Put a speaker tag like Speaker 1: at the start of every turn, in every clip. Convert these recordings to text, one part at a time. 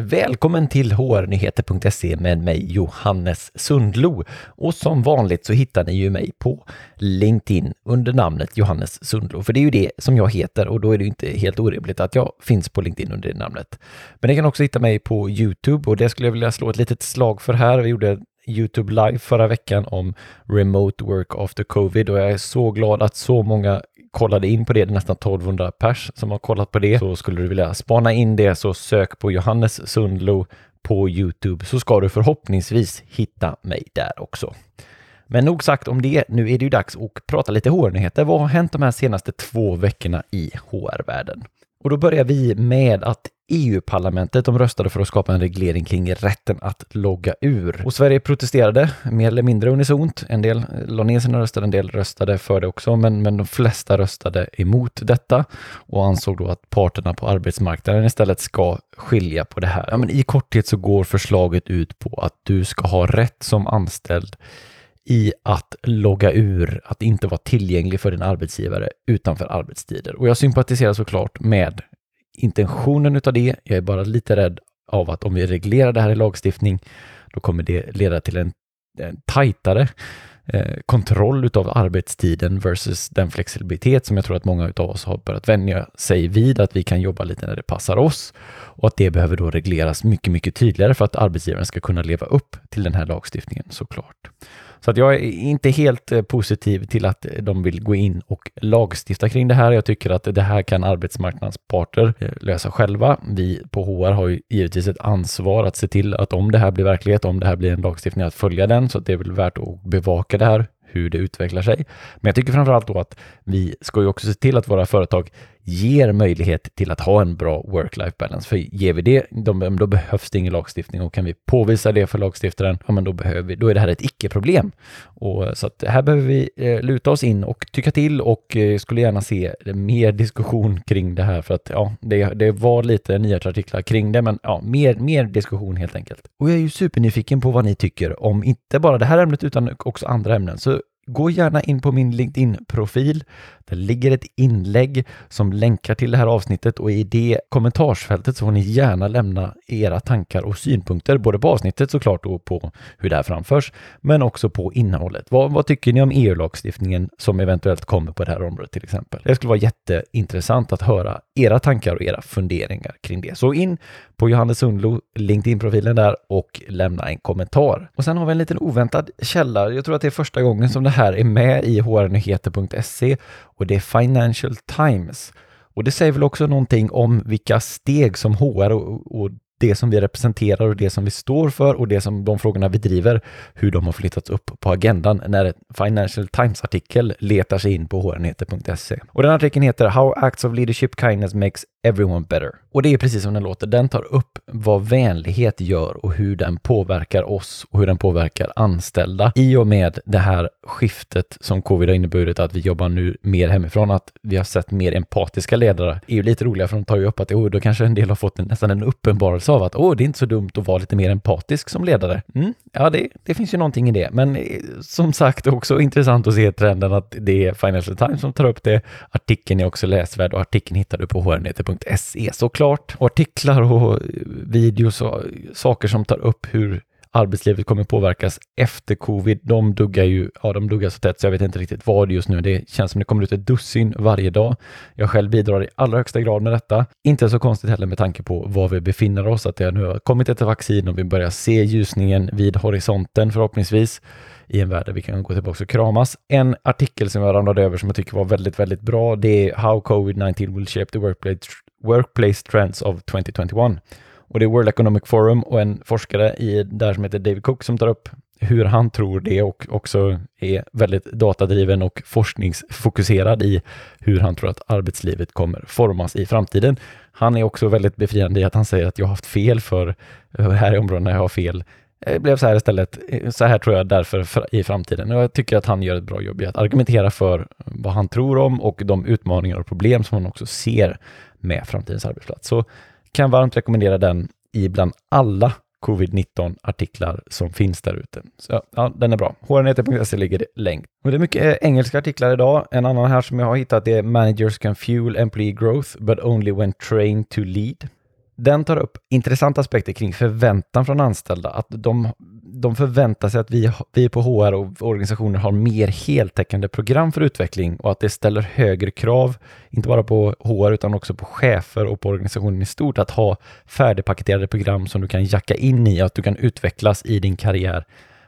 Speaker 1: Välkommen till hrnyheter.se med mig Johannes Sundlo. Och som vanligt så hittar ni ju mig på LinkedIn under namnet Johannes Sundlo, för det är ju det som jag heter och då är det ju inte helt orimligt att jag finns på LinkedIn under det namnet. Men ni kan också hitta mig på Youtube och det skulle jag vilja slå ett litet slag för här. Vi gjorde Youtube live förra veckan om remote work after covid och jag är så glad att så många kollade in på det. Det är nästan 1200 pers som har kollat på det. Så skulle du vilja spana in det så sök på Johannes Sundlo på Youtube så ska du förhoppningsvis hitta mig där också. Men nog sagt om det. Nu är det ju dags att prata lite HR-nyheter. Vad har hänt de här senaste två veckorna i HR-världen? Och då börjar vi med att EU-parlamentet de röstade för att skapa en reglering kring rätten att logga ur. Och Sverige protesterade mer eller mindre unisont. En del eh, la ner sina röster, en del röstade för det också, men, men de flesta röstade emot detta och ansåg då att parterna på arbetsmarknaden istället ska skilja på det här. Ja, men I korthet så går förslaget ut på att du ska ha rätt som anställd i att logga ur, att inte vara tillgänglig för din arbetsgivare utanför arbetstider. Och jag sympatiserar såklart med intentionen utav det. Jag är bara lite rädd av att om vi reglerar det här i lagstiftning, då kommer det leda till en, en tajtare eh, kontroll utav arbetstiden versus den flexibilitet som jag tror att många utav oss har börjat vänja sig vid, att vi kan jobba lite när det passar oss och att det behöver då regleras mycket, mycket tydligare för att arbetsgivaren ska kunna leva upp till den här lagstiftningen såklart. Så att jag är inte helt eh, positiv till att eh, de vill gå in och lagstifta kring det här. Jag tycker att det här kan arbetsmarknadens parter eh, lösa själva. Vi på HR har ju givetvis ett ansvar att se till att om det här blir verklighet, om det här blir en lagstiftning, att följa den. Så att det är väl värt att bevaka det här hur det utvecklar sig. Men jag tycker framförallt då att vi ska ju också se till att våra företag ger möjlighet till att ha en bra work-life balance. För ger vi det, då, behövs det ingen lagstiftning och kan vi påvisa det för lagstiftaren, ja men då, behöver vi, då är det här ett icke-problem. Och, eh, så att här behöver vi eh, luta oss in och tycka till och eh, skulle gärna se mer diskussion kring det här för att ja, det, det var lite nyhetsartiklar kring det, men ja, mer, mer diskussion helt enkelt. Och jag är ju supernyfiken på vad ni tycker om inte bara det här ämnet utan också andra ämnen. Så Gå gärna in på min LinkedIn-profil. Där ligger ett inlägg som länkar till det här avsnittet och i det kommentarsfältet så får ni gärna lämna era tankar och synpunkter, både på avsnittet såklart och på hur det här framförs, men också på innehållet. Vad, vad tycker ni om EU-lagstiftningen som eventuellt kommer på det här området till exempel? Det skulle vara jätteintressant att höra era tankar och era funderingar kring det. Så in på Johannes Sundlo, LinkedIn-profilen där och lämna en kommentar. Och sen har vi en liten oväntad källa. Jag tror att det är första gången som det här är med i hrnyheter.se och det är Financial Times. Och det säger väl också någonting om vilka steg som HR och, och det som vi representerar och det som vi står för och det som de frågorna vi driver, hur de har flyttats upp på agendan när ett Financial Times-artikel letar sig in på hrnyheter.se. Och den artikeln heter How Acts of Leadership Kindness Makes Everyone Better. Och det är precis som den låter. Den tar upp vad vänlighet gör och hur den påverkar oss och hur den påverkar anställda. I och med det här skiftet som covid har inneburit att vi jobbar nu mer hemifrån, att vi har sett mer empatiska ledare, är ju lite roliga för de tar ju upp att oh, då kanske en del har fått en, nästan en uppenbarelse av att oh, det är inte så dumt att vara lite mer empatisk som ledare. Mm, ja, det, det finns ju någonting i det, men eh, som sagt också intressant att se trenden att det är Financial Times som tar upp det. Artikeln är också läsvärd och artikeln hittar du på hrnyheter.se Se såklart. Och artiklar och eh, videos och saker som tar upp hur arbetslivet kommer påverkas efter covid. De duggar ju, ja de duggar så tätt så jag vet inte riktigt vad just nu. Det känns som det kommer ut ett dussin varje dag. Jag själv bidrar i allra högsta grad med detta. Inte så konstigt heller med tanke på var vi befinner oss, att det nu har kommit ett vaccin och vi börjar se ljusningen vid horisonten förhoppningsvis i en värld där vi kan gå tillbaka och kramas. En artikel som jag ramlade över som jag tycker var väldigt, väldigt bra, det är How COVID-19 will shape the workplace Workplace Trends of 2021. Och det är World Economic Forum och en forskare i där som heter David Cook som tar upp hur han tror det och också är väldigt datadriven och forskningsfokuserad i hur han tror att arbetslivet kommer formas i framtiden. Han är också väldigt befriande i att han säger att jag har haft fel för här är områdena jag har fel. Det blev så här istället. Eh, så här tror jag därför i framtiden. Och jag tycker att han gör ett bra jobb i att argumentera för vad han tror om och de utmaningar och problem som han också ser med framtidens arbetsplats. Så kan varmt rekommendera den i bland alla covid-19 artiklar som finns där ute. Så ja, den är bra. hrnyheter.se ligger det länk. Och det är mycket eh, engelska artiklar idag. En annan här som jag har hittat är Managers can fuel employee growth but only when trained to lead. Den tar upp intressanta aspekter kring förväntan från anställda, att de, de förväntar sig att vi, vi på HR och organisationer har mer heltäckande program för utveckling och att det ställer högre krav, inte bara på HR utan också på chefer och på organisationen i stort, att ha färdigpaketerade program som du kan jacka in i, att du kan utvecklas i din karriär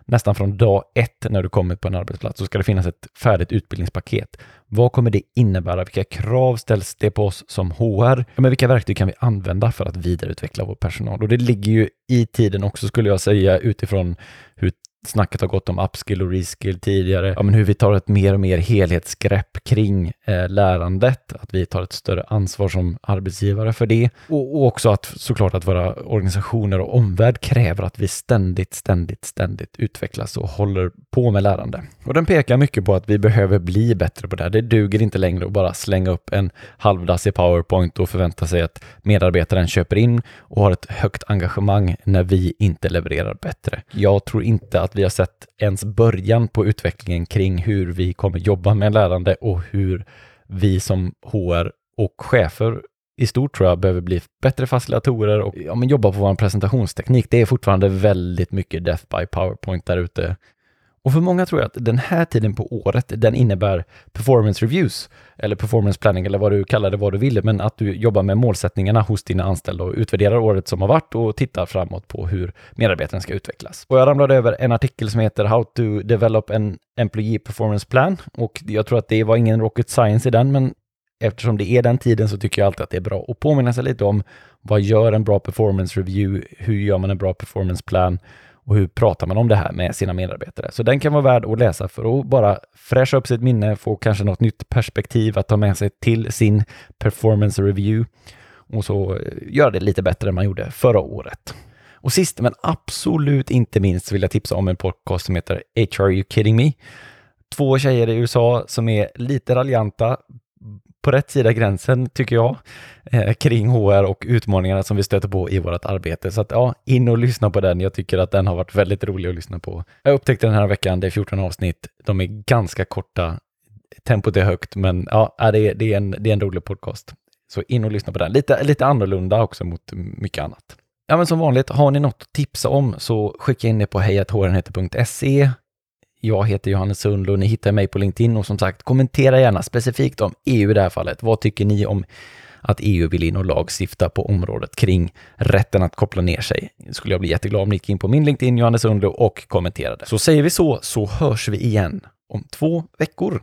Speaker 1: nästan från dag ett när du kommer på en arbetsplats så ska det finnas ett färdigt utbildningspaket. Vad kommer det innebära? Vilka krav ställs det på oss som HR? Ja, men vilka verktyg kan vi använda för att vidareutveckla vår personal? Och det ligger ju i tiden också skulle jag säga utifrån hur snacket har gått om upskill och reskill tidigare, ja, men hur vi tar ett mer och mer helhetsgrepp kring eh, lärandet, att vi tar ett större ansvar som arbetsgivare för det och, och, också att såklart att våra organisationer och omvärld kräver att vi ständigt, ständigt, ständigt utvecklas och håller på med lärande. Och den pekar mycket på att vi behöver bli bättre på det här. Det duger inte längre att bara slänga upp en halvdassig PowerPoint och förvänta sig att medarbetaren köper in och har ett högt engagemang när vi inte levererar bättre. Jag tror inte att att vi har sett ens början på utvecklingen kring hur vi kommer jobba med lärande och hur vi som HR och chefer i stort tror jag behöver bli bättre facilitatorer och ja, men jobba på vår presentationsteknik. Det är fortfarande väldigt mycket death by powerpoint där ute. Och för många tror jag att den här tiden på året, den innebär performance reviews eller performance planning eller vad du kallar det, vad du vill, men att du jobbar med målsättningarna hos dina anställda och utvärderar året som har varit och tittar framåt på hur medarbetaren ska utvecklas. Och jag ramlade över en artikel som heter How to develop an employee performance plan och jag tror att det var ingen rocket science i den, men eftersom det är den tiden så tycker jag alltid att det är bra att påminna sig lite om vad gör en bra performance review? Hur gör man en bra performance plan? Och hur pratar man om det här med sina medarbetare. Så den kan vara värd att läsa för att bara fräscha upp sitt minne, få kanske något nytt perspektiv att ta med sig till sin performance review och så eh, göra det lite bättre än man gjorde förra året. Och sist men absolut inte minst vill jag tipsa om en podcast som heter HR Are You Kidding Me? Två tjejer i USA som är lite raljanta, på rätt sida gränsen, tycker jag, eh, kring HR och utmaningarna som vi stöter på i vårt arbete. Så att ja, in och lyssna på den. Jag tycker att den har varit väldigt rolig att lyssna på. Jag upptäckte den här veckan, det är 14 avsnitt. De är ganska korta. Tempot är högt, men ja, äh, det är, det är, en, det är en rolig podcast. Så in och lyssna på den. Lite, lite annorlunda också mot mycket annat. Ja, men som vanligt, har ni något att tipsa om så skicka in det på hejathrnheter.se jag heter Johannes Sundlo, ni hittar mig på LinkedIn och som sagt kommentera gärna specifikt om EU i det här fallet. Vad tycker ni om att EU vill in och lagstifta på området kring rätten att koppla ner sig? Det skulle jag bli jätteglad om ni gick in på min LinkedIn, Johannes Sundlo, och kommenterade. Så säger vi så, så hörs vi igen om två veckor.